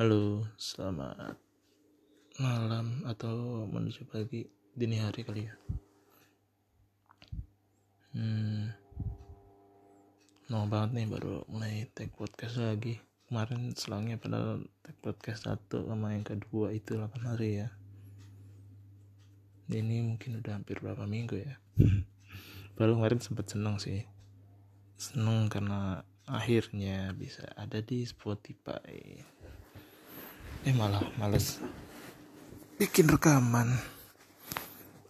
Halo, selamat malam atau menuju pagi dini hari kali ya. Hmm, mau banget nih baru mulai take podcast lagi. Kemarin selangnya pada take podcast satu sama yang kedua itu 8 hari ya. Ini mungkin udah hampir berapa minggu ya. Baru kemarin sempat seneng sih. Seneng karena akhirnya bisa ada di Spotify eh malah males. Bikin rekaman.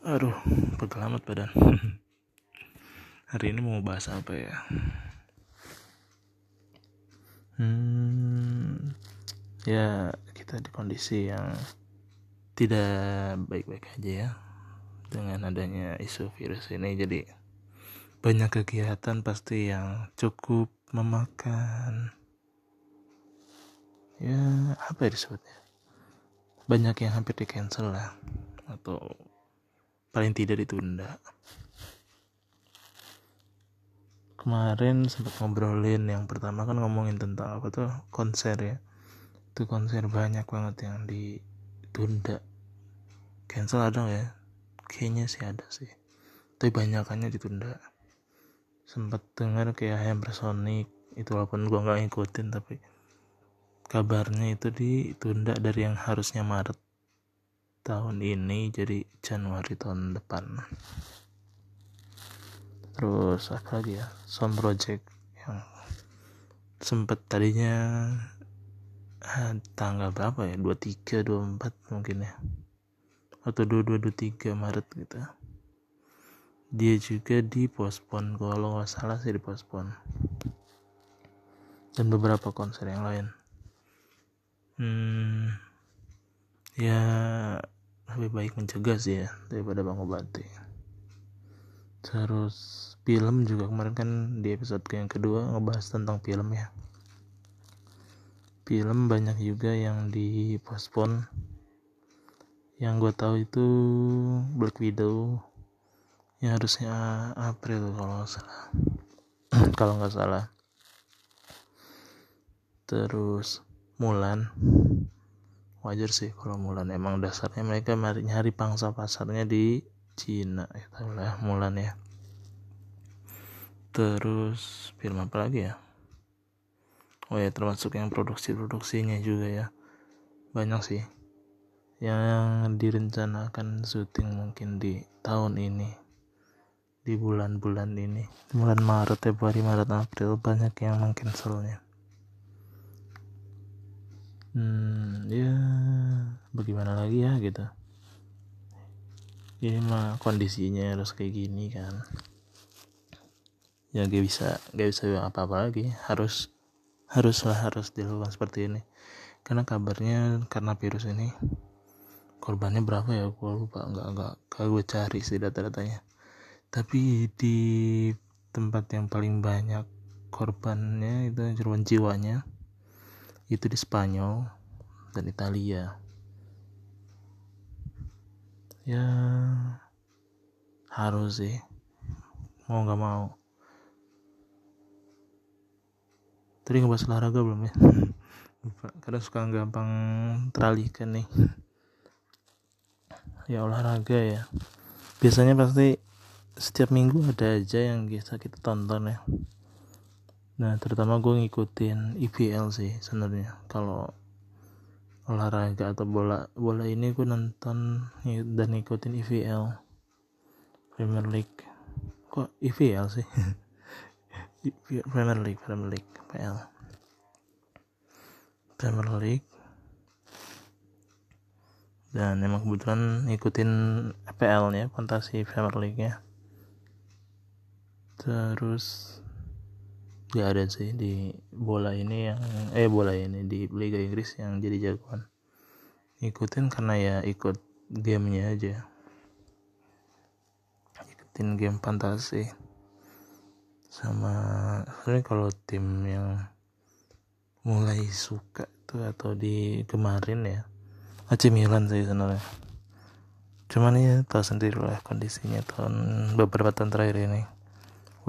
Aduh pegel amat badan. Hari ini mau bahas apa ya? Hmm ya kita di kondisi yang tidak baik-baik aja ya. Dengan adanya isu virus ini jadi banyak kegiatan pasti yang cukup memakan ya apa ya disebutnya? Banyak yang hampir di cancel lah. Atau paling tidak ditunda. Kemarin sempat ngobrolin yang pertama kan ngomongin tentang apa tuh? Konser ya. Itu konser banyak banget yang ditunda. Cancel ada ya? Kayaknya sih ada sih. Tapi banyakannya ditunda. Sempat dengar kayak Hammersonic itu walaupun gua nggak ngikutin tapi kabarnya itu ditunda dari yang harusnya Maret tahun ini jadi Januari tahun depan. Terus apa lagi ya? Sound Project yang sempet tadinya ah, tanggal berapa ya? 23 24 mungkin ya. Atau 22 23 Maret gitu. Dia juga dipospon kalau nggak salah sih dipospon. Dan beberapa konser yang lain hmm, ya lebih baik mencegah sih ya daripada mengobati terus film juga kemarin kan di episode yang kedua ngebahas tentang film ya. Film banyak juga yang dipospon. Yang gue tahu itu Black Widow yang harusnya April kalau nggak salah. Kalau nggak salah. Terus Mulan. Wajar sih kalau Mulan. Emang dasarnya mereka nyari pangsa pasarnya di Cina. Ya lah Mulan ya. Terus film apa lagi ya? Oh ya termasuk yang produksi-produksinya juga ya. Banyak sih. Yang direncanakan syuting mungkin di tahun ini. Di bulan-bulan ini. Bulan Maret Februari Maret April. Banyak yang mengcancelnya hmm ya bagaimana lagi ya gitu. Ini mah kondisinya harus kayak gini kan. Ya gak bisa gak bisa apa-apa lagi. Harus haruslah harus dilakukan seperti ini. Karena kabarnya karena virus ini korbannya berapa ya? Gue lupa nggak nggak kalau gue cari sih data-datanya. Tapi di tempat yang paling banyak korbannya itu korban jiwanya itu di Spanyol dan Italia. Ya harus sih. Mau nggak mau. Tadi ngebahas olahraga belum ya? Karena suka gampang teralihkan nih. Ya olahraga ya. Biasanya pasti setiap minggu ada aja yang bisa kita tonton ya nah terutama gue ngikutin IPL sih sebenarnya. Kalau olahraga atau bola bola ini gue nonton dan ngikutin IPL Premier League. Kok IPL sih? Premier League Premier League PL Premier League. Dan emang kebetulan ngikutin PL nya fantasi Premier League nya terus gak ada sih di bola ini yang eh bola ini di Liga Inggris yang jadi jagoan. Ikutin karena ya ikut gamenya aja. Ikutin game fantasi. Sama sebenarnya kalau tim yang mulai suka tuh atau di kemarin ya AC Milan sih sebenarnya. Cuman ya tahu sendiri lah kondisinya tahun beberapa tahun terakhir ini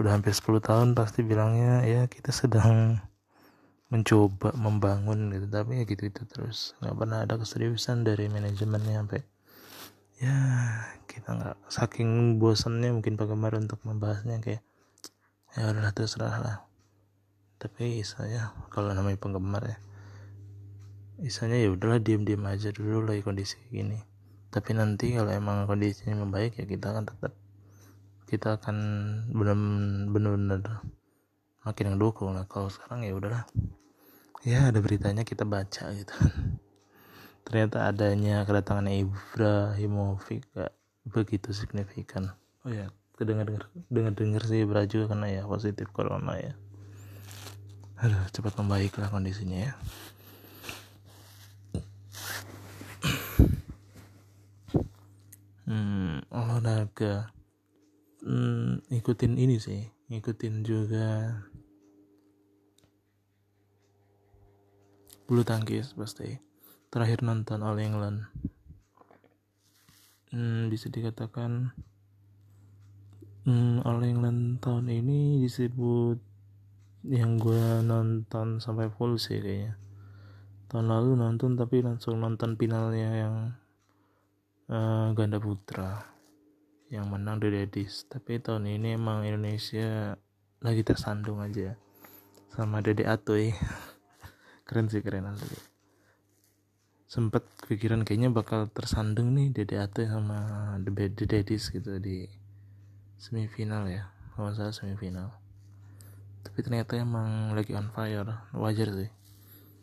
udah hampir 10 tahun pasti bilangnya ya kita sedang mencoba membangun gitu. Tapi ya gitu itu terus. Nggak pernah ada keseriusan dari manajemennya sampai ya kita nggak saking bosannya mungkin bagaimana untuk membahasnya kayak ya udah terserah lah. Tapi isanya kalau namanya penggemar ya isanya ya udahlah diem diem aja dulu lagi kondisi gini. Tapi nanti kalau emang kondisinya membaik ya kita akan tetap kita akan benar-benar makin ngedukung lah kalau sekarang ya udahlah. Ya ada beritanya kita baca gitu ternyata adanya kedatangan Ibrahimovic gak begitu signifikan. Oh ya dengar dengar dengar dengar sih Ibra juga karena ya positif corona ya. Aduh cepat membaik lah kondisinya ya. Hmm, olahraga hmm, ikutin ini sih ngikutin juga bulu tangkis pasti. Terakhir nonton All England. Hmm, bisa dikatakan hmm, All England tahun ini disebut yang gue nonton sampai full sih kayaknya. Tahun lalu nonton tapi langsung nonton finalnya yang uh, ganda putra yang menang The Daddies tapi tahun ini emang Indonesia lagi tersandung aja sama Dede Atoy. Keren sih keren asli. Sempet pikiran kayaknya bakal tersandung nih Dede Ate sama The, Daddies gitu di semifinal ya. Kalau salah semifinal. Tapi ternyata emang lagi on fire. Wajar sih.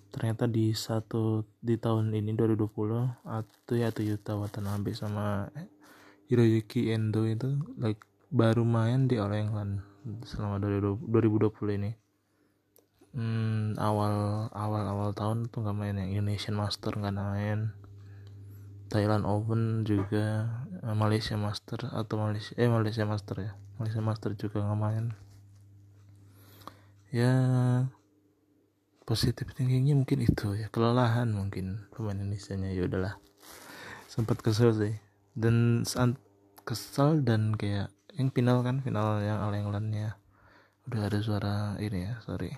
Ternyata di satu di tahun ini 2020 atau ya atau Yuta Watanabe sama Hiroyuki Endo itu like baru main di All England selama 2020 ini. Hmm, awal awal awal tahun tuh nggak main yang Indonesian Master nggak main. Thailand Open juga. Eh, Malaysia Master atau Malaysia eh Malaysia Master ya. Malaysia Master juga nggak main. Ya positif tingginya mungkin itu ya. Kelelahan mungkin pemain Indonesia nya ya udahlah. Sempat kesel sih dan kesel dan kayak yang final kan final yang All England ya udah ada suara ini ya sorry.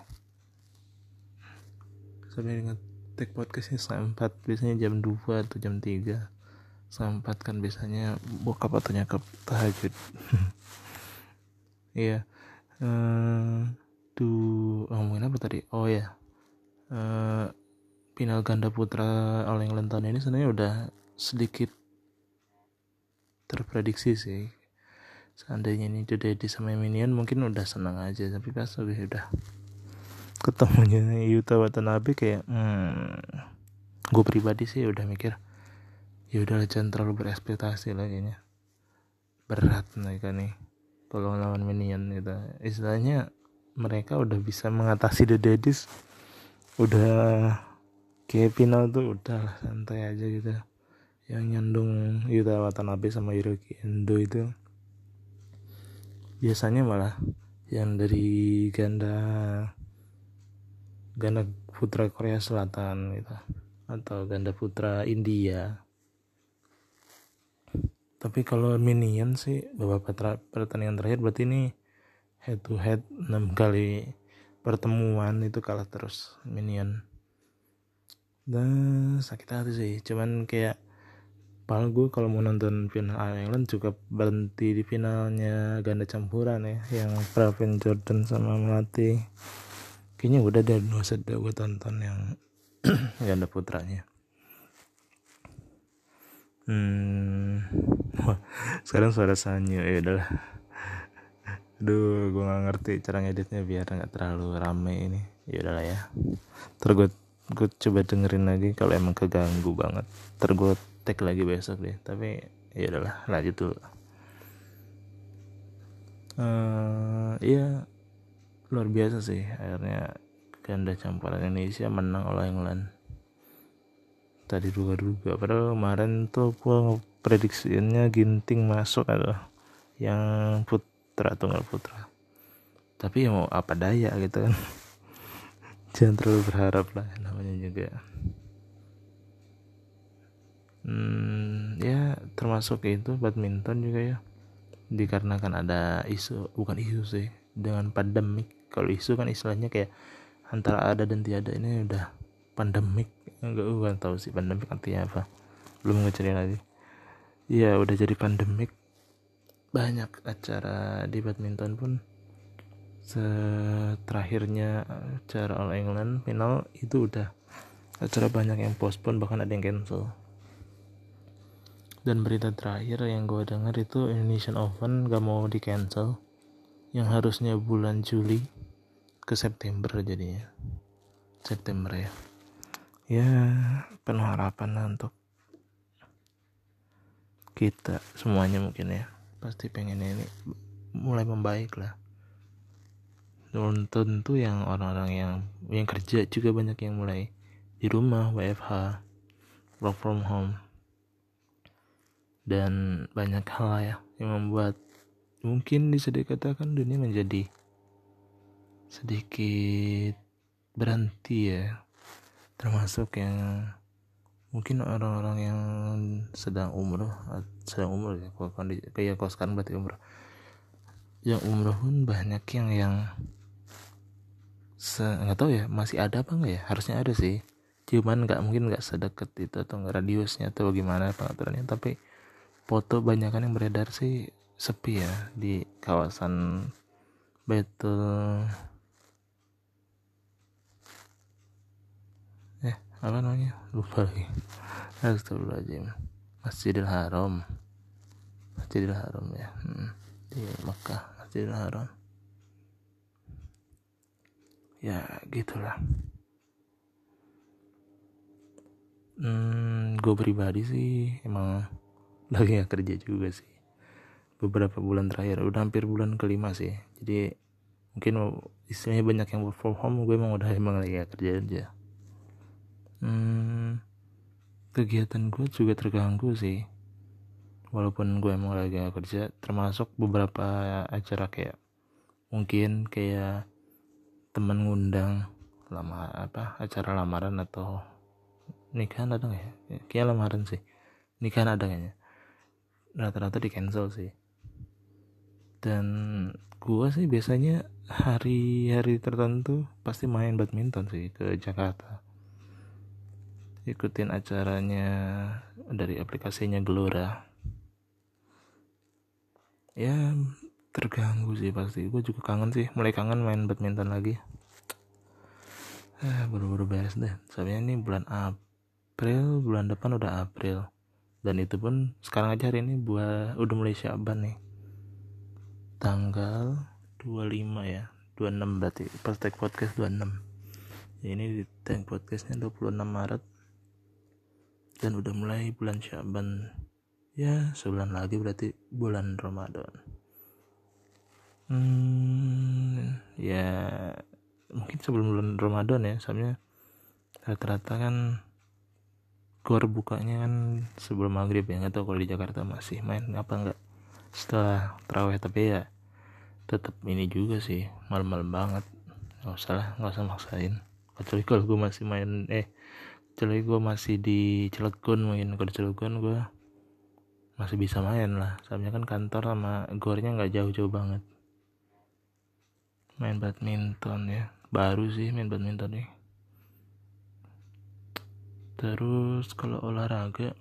Sampai take podcast ini setengah 4 biasanya jam 2 atau jam 3 setengah 4 kan biasanya bokap atau nyakap tahajud. Iya. Tuh ngomongin apa tadi? Oh ya uh, final ganda putra England tahun ini sebenarnya udah sedikit terprediksi sih. Seandainya ini The Daddy sama Minion mungkin udah senang aja tapi pas lebih udah ketemunya Yuta Watanabe kayak hmm, gue pribadi sih udah mikir ya udah jangan terlalu berekspektasi lah kayaknya. Berat mereka nih kalau lawan minion gitu. Istilahnya mereka udah bisa mengatasi the daddies udah kayak final tuh udah santai aja gitu yang nyandung Yuta Watanabe sama Hiroki Endo itu biasanya malah yang dari ganda ganda putra Korea Selatan gitu atau ganda putra India. Tapi kalau minion sih beberapa pertandingan terakhir berarti ini head to head 6 kali pertemuan itu kalah terus minion. Dan sakit hati sih cuman kayak Padahal gue kalau mau nonton final All England juga berhenti di finalnya ganda campuran ya yang Pravin Jordan sama Melati. Kayaknya udah deh dua set gue tonton yang ganda putranya. Hmm sekarang suara Sanyo ya udahlah aduh gue nggak ngerti cara ngeditnya biar nggak terlalu rame ini. Ya udahlah ya. Terus gue coba dengerin lagi kalau emang keganggu banget. Terus gue tag lagi besok deh. Tapi ya udahlah lanjut dulu. Uh, iya luar biasa sih. Akhirnya ganda campuran Indonesia menang oleh England. Tadi duga-duga. Padahal kemarin tuh gua prediksinya Ginting masuk atau yang putra tunggal putra. Tapi ya mau apa daya gitu kan. Jangan terlalu berharap lah namanya juga hmm, ya termasuk itu badminton juga ya. Dikarenakan ada isu bukan isu sih dengan pandemik. Kalau isu kan istilahnya kayak antara ada dan tiada ini udah pandemik. Enggak gue tahu sih pandemik artinya apa. Belum ngecari lagi. Iya udah jadi pandemik. Banyak acara di badminton pun terakhirnya acara All England final itu udah acara banyak yang postpone bahkan ada yang cancel dan berita terakhir yang gue dengar itu Indonesian Open gak mau di cancel yang harusnya bulan Juli ke September jadinya. September ya. Ya penuh harapan untuk kita semuanya mungkin ya. Pasti pengen ini mulai membaik lah. Dan tentu yang orang-orang yang yang kerja juga banyak yang mulai di rumah WFH work from home dan banyak hal ya yang membuat mungkin bisa dikatakan dunia menjadi sedikit berhenti ya. Termasuk yang mungkin orang-orang yang sedang umroh sedang umroh ya kalau kayak kalau sekarang berarti umroh. Yang umroh pun banyak yang yang nggak tahu ya masih ada apa nggak ya? Harusnya ada sih. Cuman nggak mungkin nggak sedekat itu atau nggak radiusnya atau bagaimana pengaturannya. Tapi foto banyak kan yang beredar sih sepi ya di kawasan Betul. Eh apa namanya? Lupa lagi. Astagfirullahaladzim. Masjidil Haram. Masjidil Haram ya. Hmm. di Mekah Masjidil Haram. Ya gitulah. Hmm, gue pribadi sih emang lagi gak kerja juga sih. Beberapa bulan terakhir udah hampir bulan kelima sih. Jadi mungkin istilahnya banyak yang work from home gue emang udah emang lagi gak kerja aja. Hmm, kegiatan gue juga terganggu sih. Walaupun gue emang lagi gak kerja termasuk beberapa acara kayak mungkin kayak temen ngundang lama apa acara lamaran atau nikahan ada nggak ya? Kayak lamaran sih. Nikahan ada kayaknya rata-rata di cancel sih. Dan gua sih biasanya hari-hari tertentu pasti main badminton sih ke Jakarta. Ikutin acaranya dari aplikasinya Gelora. Ya terganggu sih pasti. Gue juga kangen sih mulai kangen main badminton lagi. Eh baru-baru beres deh. Soalnya ini bulan April bulan depan udah April dan itu pun sekarang aja hari ini buat udah mulai syaban nih. Tanggal 25 ya 26 berarti. Pas tag podcast 26 ya, ini di tag podcastnya 26 Maret. Dan udah mulai bulan syaban. Ya sebulan lagi berarti bulan Ramadan. Hmm ya mungkin sebelum bulan Ramadan ya soalnya rata-rata kan gor bukanya kan sebelum maghrib ya. Nggak tahu kalau di Jakarta masih main apa enggak setelah terawih. Tapi ya tetap ini juga sih malam-malam banget. Nggak usah lah nggak usah maksain. Kecuali kalau gue masih main eh kecuali gue masih di Cilegon mungkin kalau di Cilegon gue masih bisa main lah. Soalnya kan kantor sama gornya nggak jauh-jauh banget. Main badminton ya. Baru sih main badminton nih terus kalau olahraga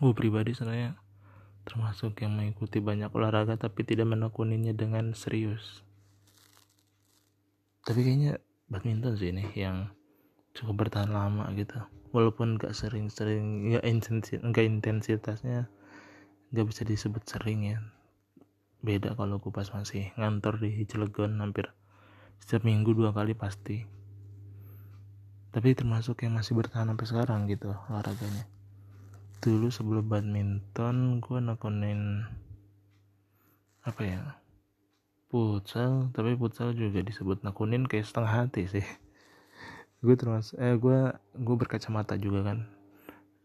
gue pribadi sebenarnya termasuk yang mengikuti banyak olahraga tapi tidak menekuninya dengan serius. Tapi kayaknya badminton sih ini yang cukup bertahan lama gitu. Walaupun gak sering-sering ya intensitas enggak intensitasnya gak bisa disebut sering ya. Beda kalau gue pas masih ngantor di Cilegon hampir setiap minggu dua kali pasti tapi termasuk yang masih bertahan sampai sekarang gitu olahraganya. Dulu sebelum badminton gue nekunin apa ya futsal. Tapi futsal juga disebut nekunin kayak setengah hati sih. Gue termasuk eh gue gue berkacamata juga kan.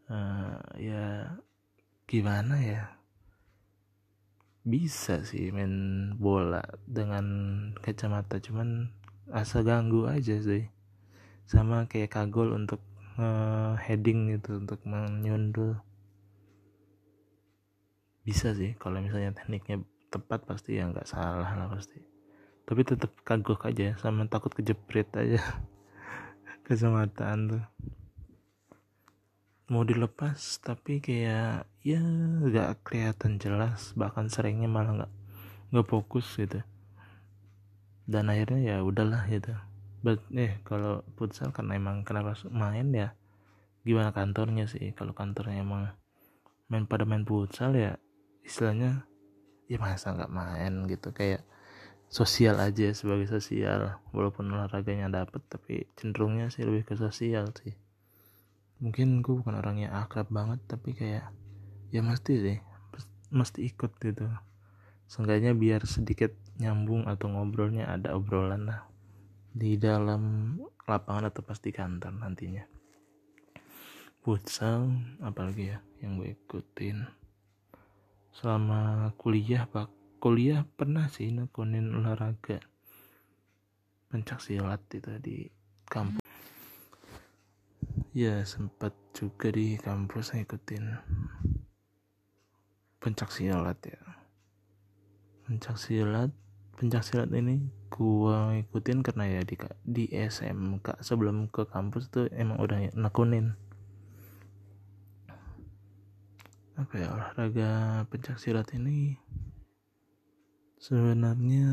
Uh, ya gimana ya? Bisa sih main bola dengan kacamata cuman asa ganggu aja sih sama kayak kagol untuk uh, heading gitu untuk menyundul. Bisa sih kalau misalnya tekniknya tepat pasti ya nggak salah lah pasti. Tapi tetap kagok aja sama takut kejepret aja. Kecamatan tuh. Mau dilepas tapi kayak ya nggak kelihatan jelas bahkan seringnya malah nggak nggak fokus gitu. Dan akhirnya ya udahlah gitu but eh kalau futsal karena emang kenapa main ya? Gimana kantornya sih? Kalau kantornya emang main pada main futsal ya istilahnya ya masa nggak main gitu. Kayak sosial aja sebagai sosial walaupun olahraganya dapet tapi cenderungnya sih lebih ke sosial sih. Mungkin gue bukan orang yang akrab banget tapi kayak ya mesti sih mesti ikut gitu. Seenggaknya biar sedikit nyambung atau ngobrolnya ada obrolan lah di dalam lapangan atau pasti kantor nantinya. Futsal apalagi ya yang gue ikutin. Selama kuliah pak kuliah pernah sih nekunin olahraga. Pencak silat itu di kampus. Ya sempat juga di kampus ngikutin pencak silat ya. Pencak silat pencak silat ini gua ngikutin karena ya di di SMK sebelum ke kampus tuh emang udah nekunin. Apa ya olahraga pencak silat ini sebenarnya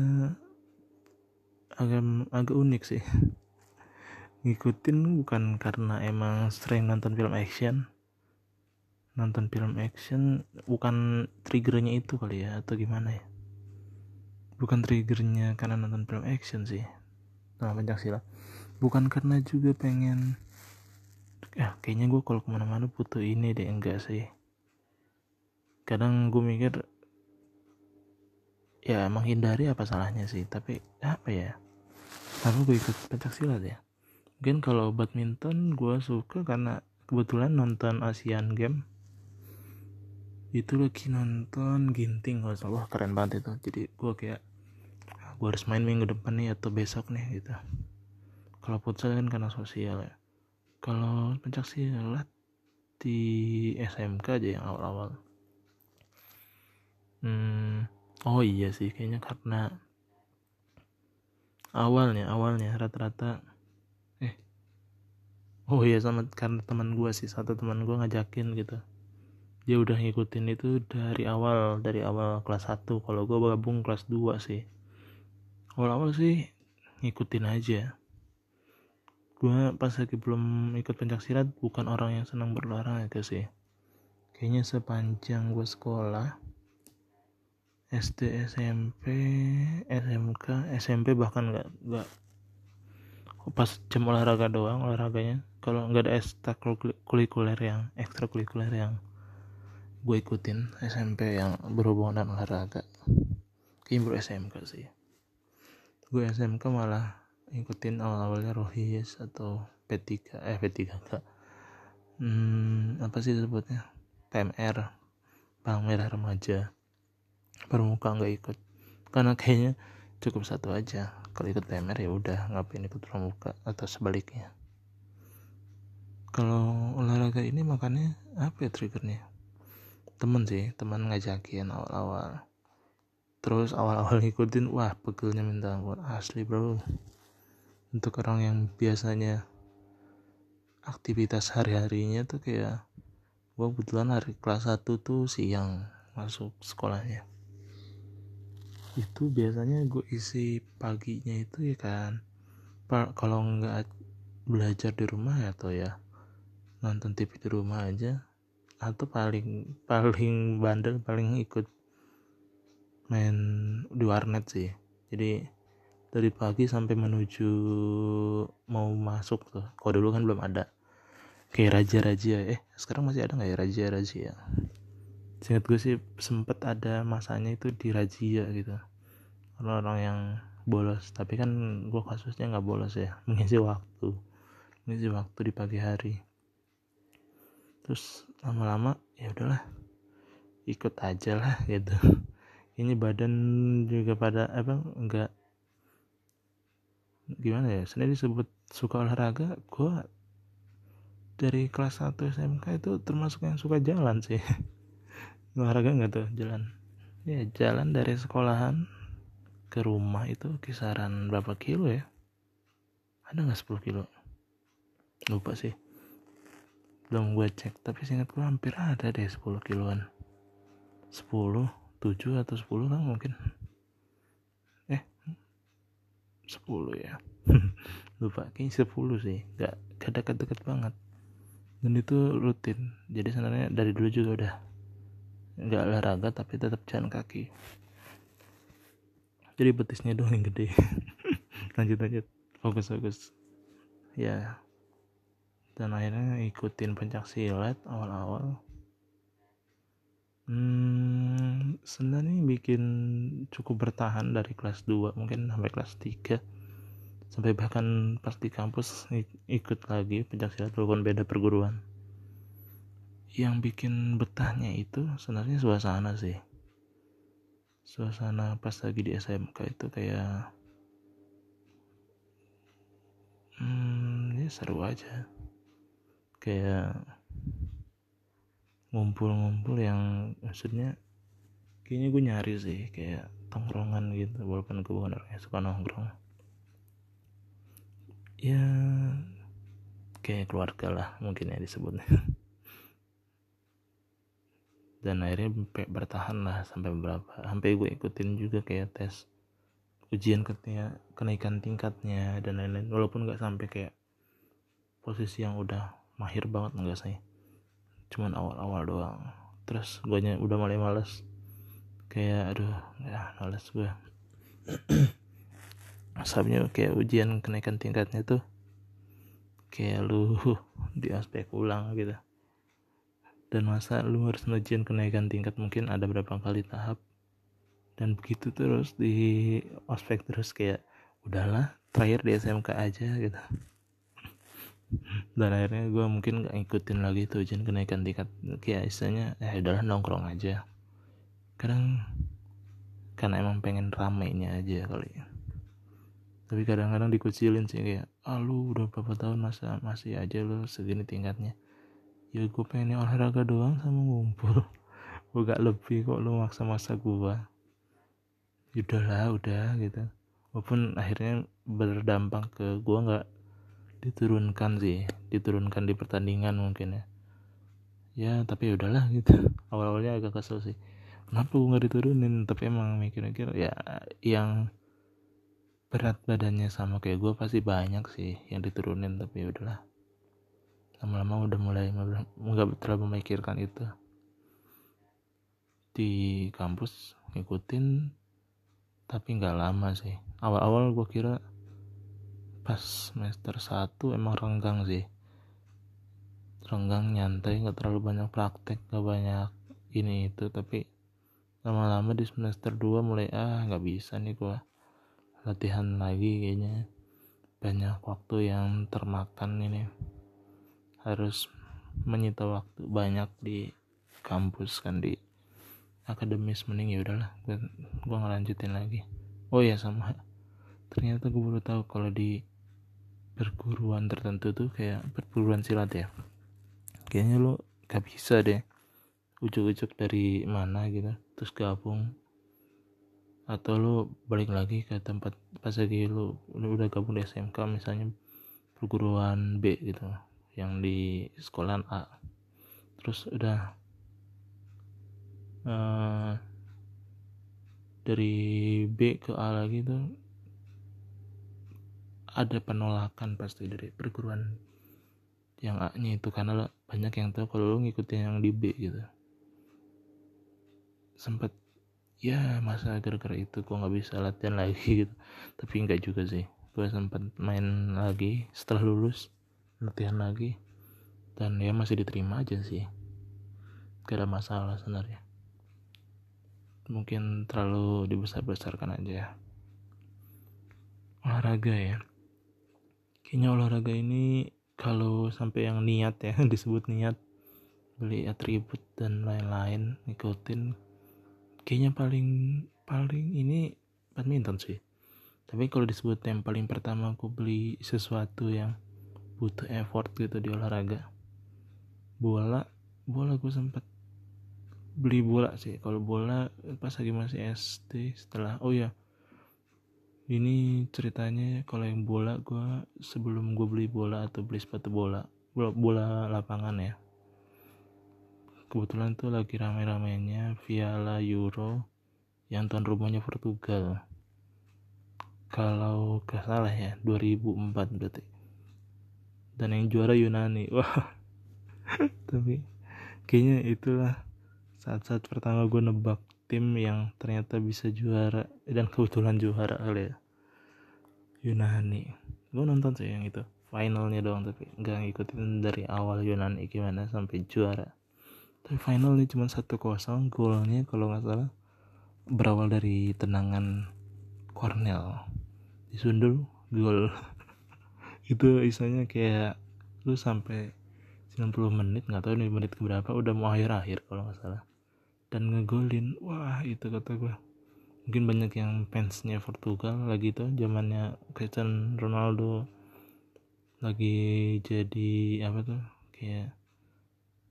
agak agak unik sih. Ngikutin bukan karena emang sering nonton film action. Nonton film action bukan triggernya itu kali ya atau gimana ya bukan triggernya karena nonton film action sih. Nah pencak silat bukan karena juga pengen ya kayaknya gue kalau ke mana-mana butuh ini deh enggak sih. Kadang gue mikir ya menghindari apa salahnya sih tapi apa ya? Kenapa gue ikut pencak silat ya mungkin kalau badminton gue suka karena kebetulan nonton Asian Game itu lagi nonton ginting gak salah. Keren banget itu. Jadi gue kayak ah, gue harus main minggu depan nih atau besok nih gitu. Kalau futsal kan karena sosial ya. Kalau pencak silat di SMK aja yang awal-awal. Hmm, oh iya sih kayaknya karena awalnya awalnya rata-rata eh oh iya sama karena teman gue sih satu teman gue ngajakin gitu dia udah ngikutin itu dari awal dari awal kelas 1 kalau gue gabung kelas 2 sih. Awal-awal sih ngikutin aja. Gue pas lagi belum ikut pencak silat bukan orang yang senang berolahraga sih. Kayaknya sepanjang gue sekolah SD SMP SMK SMP bahkan nggak nggak. Pas jam olahraga doang olahraganya. Kalau nggak ada ekstrakurikuler yang ekstrakurikuler yang gue ikutin SMP yang berhubungan dengan olahraga. Kayaknya baru SMK sih. Gue SMK malah ikutin awal-awalnya Rohis atau P3 eh P3 enggak. Hmm, apa sih disebutnya? PMR Bang Merah Remaja. Pramuka nggak ikut. Karena kayaknya cukup satu aja. Kalau ikut PMR ya udah ngapain ikut pramuka atau sebaliknya? Kalau olahraga ini makanya apa ya triggernya temen sih teman ngajakin awal-awal. Terus awal-awal ngikutin wah pegelnya minta ampun. Asli bro. Untuk orang yang biasanya aktivitas hari-harinya tuh kayak gue kebetulan hari kelas 1 tuh siang masuk sekolahnya. Itu biasanya gue isi paginya itu ya kan. Kalau nggak belajar di rumah ya atau ya nonton TV di rumah aja atau paling paling bandel paling ikut main di warnet sih. Jadi dari pagi sampai menuju mau masuk tuh kalau dulu kan belum ada. Kayak raja-raja eh sekarang masih ada nggak ya raja-raja Seingat gue sih sempet ada masanya itu di razia gitu. Orang-orang yang bolos. Tapi kan gue kasusnya nggak bolos ya. Mengisi waktu. Mengisi waktu di pagi hari terus lama-lama ya udahlah ikut aja lah gitu. Ini badan juga pada apa enggak gimana ya sendiri disebut suka olahraga. Gue dari kelas 1 SMK itu termasuk yang suka jalan sih. Olahraga nggak tuh jalan? Ya jalan dari sekolahan ke rumah itu kisaran berapa kilo ya? Ada nggak 10 kilo? Lupa sih belum gue cek tapi singkat gue hampir ada deh 10 kiloan. 10 7 atau 10 lah mungkin? Eh 10 ya? Lupa kayaknya 10 sih. Gak, gak deket-deket banget. Dan itu rutin. Jadi sebenarnya dari dulu juga udah nggak olahraga tapi tetap jalan kaki. Jadi betisnya doang yang gede. Lanjut lanjut. Fokus fokus. Ya dan akhirnya ikutin pencak silat awal-awal. Hmm, sebenarnya bikin cukup bertahan dari kelas 2 mungkin sampai kelas 3 sampai bahkan pas di kampus ikut lagi pencak silat walaupun beda perguruan. Yang bikin betahnya itu sebenarnya suasana sih. Suasana pas lagi di SMK itu kayak hmm, ya seru aja kayak ngumpul-ngumpul yang maksudnya kayaknya gue nyari sih kayak tongkrongan gitu walaupun gue bukan orang yang suka nongkrong. Ya kayak keluarga lah mungkin ya disebutnya. Dan akhirnya bertahan lah sampai berapa sampai gue ikutin juga kayak tes ujian ketika kenaikan tingkatnya dan lain-lain. Walaupun nggak sampai kayak posisi yang udah mahir banget enggak sih. Cuman awal-awal doang. Terus gue udah mulai males. Kayak aduh ya males gue asapnya kayak ujian kenaikan tingkatnya tuh kayak lu di aspek ulang gitu. Dan masa lu harus ujian kenaikan tingkat mungkin ada berapa kali tahap. Dan begitu terus di ospek terus kayak udahlah terakhir di SMK aja gitu dan akhirnya gue mungkin gak ngikutin lagi tuh ujian kenaikan tingkat kayak istilahnya ya udahlah nongkrong aja. Kadang karena emang pengen ramainya aja kali ya. Tapi kadang-kadang dikucilin sih kayak ah lu udah berapa tahun masa masih aja lu segini tingkatnya. Ya gue pengen olahraga doang sama ngumpul. Gue gak lebih kok lu maksa-maksa gue udahlah udah gitu. Walaupun akhirnya berdampak ke gue nggak diturunkan sih diturunkan di pertandingan mungkin ya. Ya tapi udahlah gitu. Awal-awalnya agak kesel sih. Kenapa gue nggak diturunin? Tapi emang mikir-mikir ya yang berat badannya sama kayak gue pasti banyak sih yang diturunin tapi udahlah. Lama-lama udah mulai nggak terlalu memikirkan itu. Di kampus ngikutin tapi nggak lama sih. Awal-awal gue kira pas semester 1 emang renggang sih. Renggang nyantai nggak terlalu banyak praktek nggak banyak ini itu. Tapi lama-lama di semester 2 mulai ah nggak bisa nih gue latihan lagi kayaknya. Banyak waktu yang termakan ini. Harus menyita waktu banyak di kampus kan di akademis. Mending ya udahlah gue gue ngelanjutin lagi. Oh ya sama. Ternyata gue baru tahu kalau di perguruan tertentu tuh kayak perguruan silat ya. Kayaknya lo gak bisa deh ujuk-ujuk dari mana gitu terus gabung. Atau lo balik lagi ke tempat pas lagi lo, udah gabung di SMK misalnya perguruan B gitu yang di sekolahan A. Terus udah uh, dari B ke A lagi tuh ada penolakan pasti dari perguruan yang A nya itu karena banyak yang tahu kalau lo ngikutin yang di B gitu. Sempet ya masa gara-gara itu gue nggak bisa latihan lagi gitu. Tapi nggak juga sih. Gue sempat main lagi setelah lulus latihan lagi. Dan ya masih diterima aja sih. Gak ada masalah sebenarnya. Mungkin terlalu dibesar-besarkan aja ya. Olahraga ya kayaknya olahraga ini kalau sampai yang niat ya disebut niat beli atribut dan lain-lain ngikutin kayaknya paling paling ini badminton sih. Tapi kalau disebut yang paling pertama aku beli sesuatu yang butuh effort gitu di olahraga bola bola gue sempat beli bola sih. Kalau bola pas lagi masih SD setelah oh ya ini ceritanya kalau yang bola gue sebelum gue beli bola atau beli sepatu bola bola, lapangan ya. Kebetulan tuh lagi rame-ramenya Viala Euro yang tuan rumahnya Portugal. Kalau gak salah ya 2004 berarti. Dan yang juara Yunani wah. Tapi kayaknya itulah saat-saat pertama gue nebak tim yang ternyata bisa juara dan kebetulan juara kali ya. Yunani. Gue nonton sih yang itu. Finalnya doang tapi nggak ngikutin dari awal Yunani gimana sampai juara. Tapi finalnya cuma satu kosong golnya kalau nggak salah berawal dari tenangan Cornell. Disundul gol. Itu isanya kayak lu sampai 90 menit nggak tahu nih menit keberapa udah mau akhir akhir kalau nggak salah dan ngegolin. Wah itu kata gue mungkin banyak yang fansnya Portugal lagi tuh zamannya Cristiano Ronaldo. Lagi jadi apa tuh kayak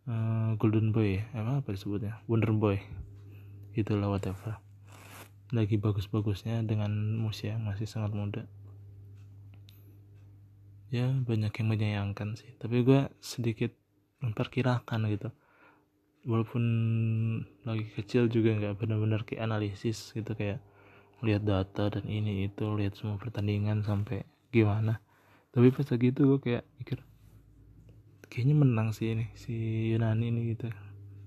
uh, Golden Boy apa apa disebutnya? Wonder Boy. Itulah whatever. Lagi bagus-bagusnya dengan usia masih sangat muda. Ya banyak yang menyayangkan sih. Tapi gue sedikit memperkirakan gitu walaupun lagi kecil juga nggak benar-benar kayak analisis gitu kayak lihat data dan ini itu lihat semua pertandingan sampai gimana. Tapi pas lagi itu gue kayak mikir kayaknya menang sih ini si Yunani ini gitu.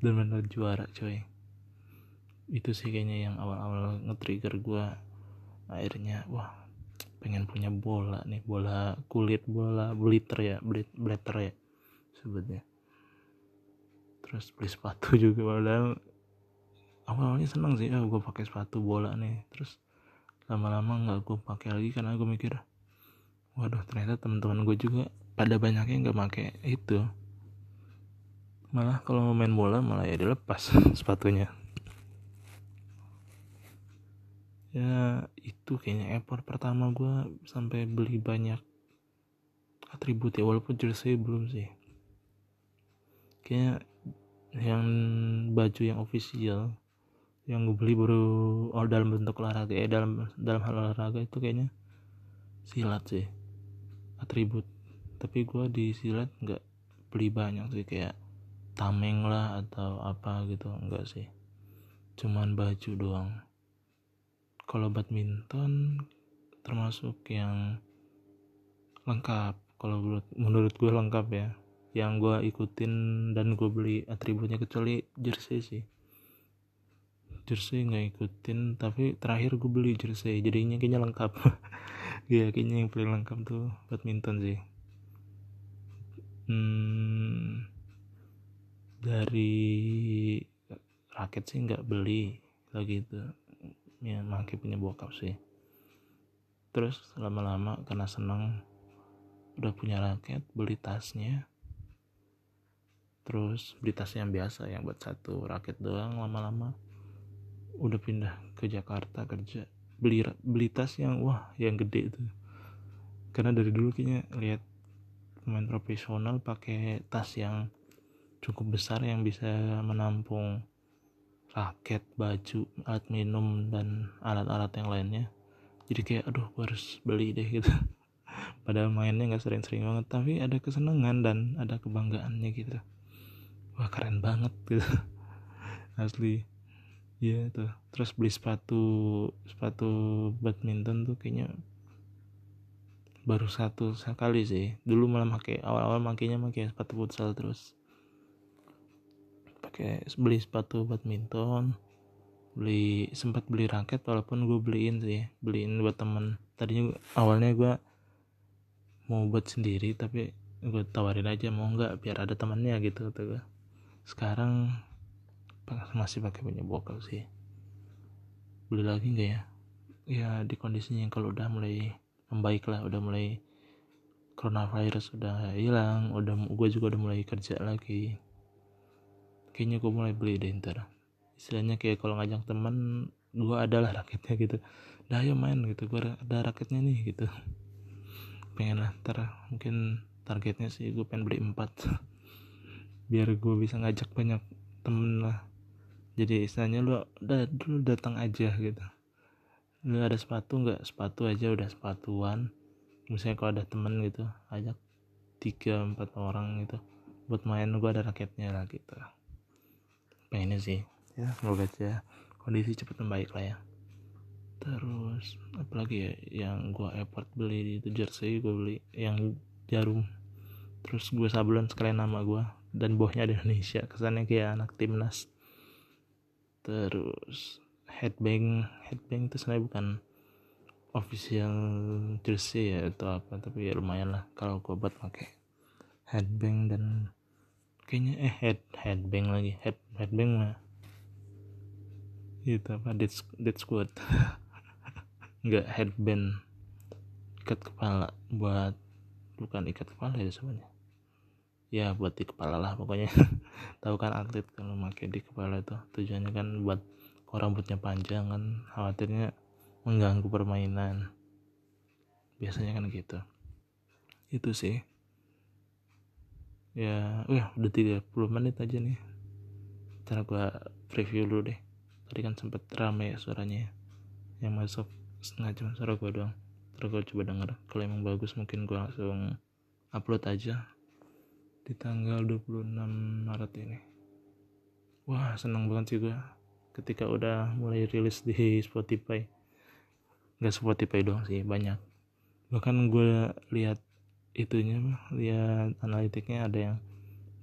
Dan benar juara coy. Itu sih kayaknya yang awal-awal nge-trigger gue akhirnya wah pengen punya bola nih bola kulit bola bliter ya bliter ya sebutnya terus beli sepatu juga padahal awalnya seneng sih oh, gue pakai sepatu bola nih. Terus lama-lama nggak gue pakai lagi karena gue mikir waduh ternyata teman-teman gue juga pada banyaknya nggak pakai itu. Malah kalau mau main bola malah ya dilepas sepatunya. Ya itu kayaknya effort pertama gue sampai beli banyak atribut ya walaupun jersey belum sih. Kayaknya yang baju yang official yang gue beli baru oh dalam bentuk olahraga ya dalam dalam hal olahraga itu kayaknya silat sih atribut. Tapi gue di silat nggak beli banyak sih kayak tameng lah atau apa gitu enggak sih. Cuman baju doang. Kalau badminton termasuk yang lengkap kalau menurut gue lengkap ya yang gue ikutin dan gue beli atributnya kecuali jersey sih. Jersey nggak ikutin tapi terakhir gue beli jersey jadinya kayaknya lengkap. Ya kayaknya yang paling lengkap tuh badminton sih. Hmm, dari raket sih nggak beli lagi itu ya makin punya bokap sih. Terus lama-lama karena senang udah punya raket beli tasnya terus beli tas yang biasa yang buat satu raket doang lama-lama udah pindah ke Jakarta kerja beli beli tas yang wah yang gede itu karena dari dulu kayaknya lihat pemain profesional pakai tas yang cukup besar yang bisa menampung raket, baju, alat minum dan alat-alat yang lainnya. Jadi kayak aduh gue harus beli deh gitu. Padahal mainnya nggak sering-sering banget, tapi ada kesenangan dan ada kebanggaannya gitu wah keren banget gitu asli. Yeah, tuh terus beli sepatu sepatu badminton tuh kayaknya baru satu sekali sih. Dulu malah pakai awal-awal makainya pakai sepatu futsal terus. Pakai beli sepatu badminton beli sempat beli raket walaupun gue beliin sih beliin buat temen. Tadinya awalnya gue mau buat sendiri tapi gue tawarin aja mau nggak biar ada temannya gitu tuh gue sekarang masih pakai punya bokal sih. Beli lagi nggak ya? Ya di kondisinya yang kalau udah mulai membaik lah udah mulai coronavirus udah hilang udah gue juga udah mulai kerja lagi. Kayaknya gue mulai beli deh ntar. Istilahnya kayak kalau ngajak teman gue adalah raketnya gitu. Dah ayo main gitu gue ada raketnya nih gitu. Pengen lah ntar mungkin targetnya sih gue pengen beli empat biar gue bisa ngajak banyak temen lah. Jadi istilahnya lu udah dulu datang aja gitu. Nggak ada sepatu nggak? Sepatu aja udah sepatuan. Misalnya kalau ada temen gitu ajak tiga empat orang gitu buat main gue ada raketnya lah gitu. Pengennya sih. Ya. Semoga aja kondisi cepat membaik lah ya. Terus apalagi ya yang gue effort beli itu jersey gue beli yang jarum. Terus gue sablon sekalian nama gue dan bohnya di Indonesia. Kesannya kayak anak timnas. Terus headbang headbang itu sebenarnya bukan official jersey ya atau apa tapi ya lumayan lah kalau gue buat pakai headbang dan kayaknya eh head headbang lagi. Head headbang mah itu apa dead dead squad. Nggak headband. Ikat kepala buat bukan ikat kepala ya sebenarnya ya buat di kepala lah pokoknya. Tahu kan atlet kalau pakai di kepala itu tujuannya kan buat kok rambutnya panjang kan khawatirnya mengganggu permainan. Biasanya kan gitu. Itu sih. Ya uh, udah 30 menit aja nih. Cara gua preview dulu deh. Tadi kan sempet rame ya suaranya. Yang masuk setengah jam suara gua doang. Terus gua coba denger. Kalau emang bagus mungkin gua langsung upload aja di tanggal 26 Maret ini. Wah seneng banget sih gua ketika udah mulai rilis di Spotify. Nggak Spotify doang sih banyak. Bahkan gue lihat itunya lihat analitiknya ada yang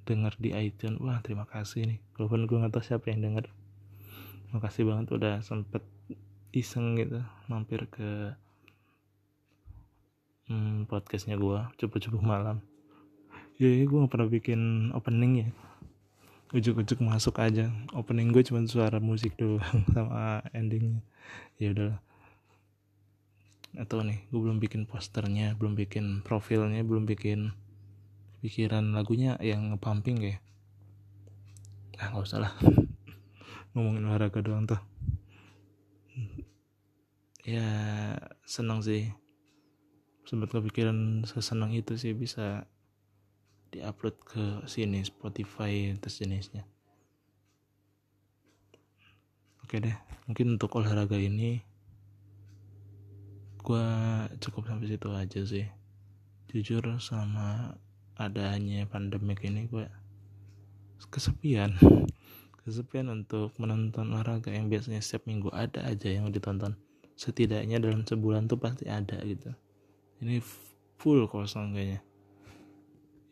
denger di iTunes. Wah terima kasih nih. Walaupun gue nggak tahu siapa yang denger. Makasih banget udah sempet iseng gitu mampir ke hmm, podcastnya gue cukup-cukup malam ya, ya gue gak pernah bikin opening ya. Ujuk-ujuk masuk aja. Opening gue cuma suara musik doang sama endingnya. Ya udahlah. Atau nih gue belum bikin posternya belum bikin profilnya belum bikin pikiran lagunya yang ngepumping kayak ah nggak usah lah. Ngomongin olahraga doang tuh. Ya senang sih. Sempat kepikiran sesenang itu sih bisa diupload ke sini Spotify terus jenisnya. Oke deh mungkin untuk olahraga ini gue cukup sampai situ aja sih. Jujur sama adanya pandemik ini gue kesepian. Kesepian untuk menonton olahraga yang biasanya setiap minggu ada aja yang ditonton. Setidaknya dalam sebulan tuh pasti ada gitu. Ini full kosong kayaknya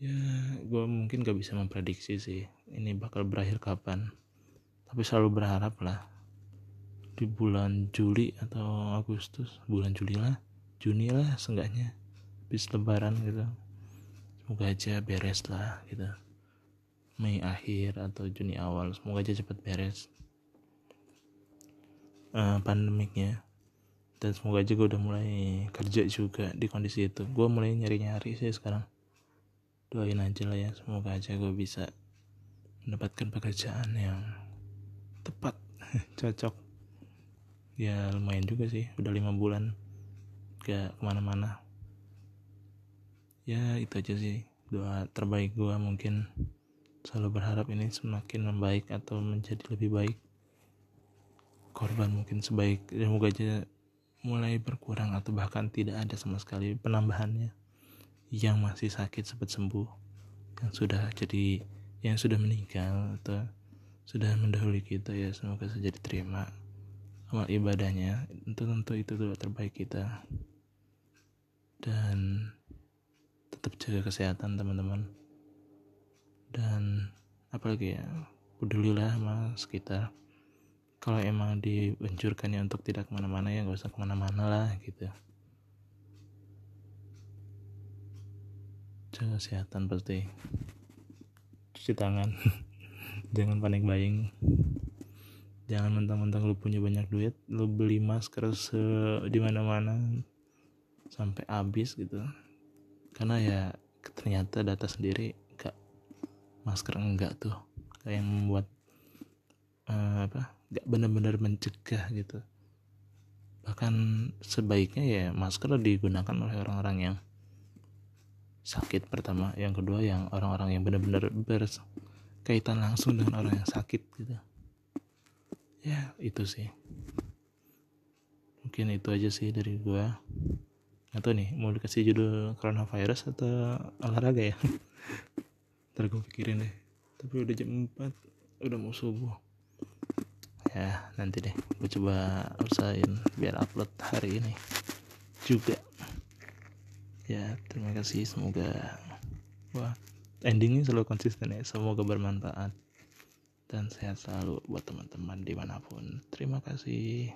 ya gue mungkin gak bisa memprediksi sih ini bakal berakhir kapan. Tapi selalu berharap lah. Di bulan Juli atau Agustus bulan Juli lah Juni lah seenggaknya. Habis lebaran gitu. Semoga aja beres lah gitu. Mei akhir atau Juni awal semoga aja cepat beres. Uh, pandemiknya. Dan semoga aja gue udah mulai kerja juga di kondisi itu. Gue mulai nyari-nyari sih sekarang doain aja lah ya. Semoga aja gue bisa mendapatkan pekerjaan yang tepat cocok. Ya lumayan juga sih. Udah lima bulan gak ke mana-mana. Ya itu aja sih. Doa terbaik gue mungkin selalu berharap ini semakin membaik atau menjadi lebih baik. Korban mungkin sebaik. Ya semoga aja mulai berkurang atau bahkan tidak ada sama sekali penambahannya yang masih sakit cepat sembuh yang sudah jadi yang sudah meninggal atau sudah mendahului kita ya semoga saja diterima amal ibadahnya. Tentu tentu itu doa terbaik kita. Dan tetap jaga kesehatan teman-teman. Dan apalagi ya pedulilah sama sekitar. Kalau emang dianjurkannya untuk tidak ke mana-mana ya nggak usah ke mana-mana lah gitu jaga kesehatan pasti cuci tangan. Jangan panik buying. Jangan mentang-mentang lu punya banyak duit lu beli masker se di mana-mana sampai habis gitu. Karena ya ternyata data sendiri gak masker enggak tuh. Kayak yang membuat uh, apa gak benar-benar mencegah gitu. Bahkan sebaiknya ya masker digunakan oleh orang-orang yang sakit pertama. Yang kedua yang orang-orang yang benar-benar berkaitan langsung dengan orang yang sakit gitu. Ya itu sih. Mungkin itu aja sih dari gua. Atau nih mau dikasih judul coronavirus atau olahraga ya? Ntar gue pikirin deh. Tapi udah jam 4 udah mau subuh. Ya nanti deh. Gue coba usahain biar upload hari ini juga ya terima kasih. Semoga wah endingnya selalu konsisten ya. Semoga bermanfaat dan sehat selalu buat teman-teman di mana pun. Terima kasih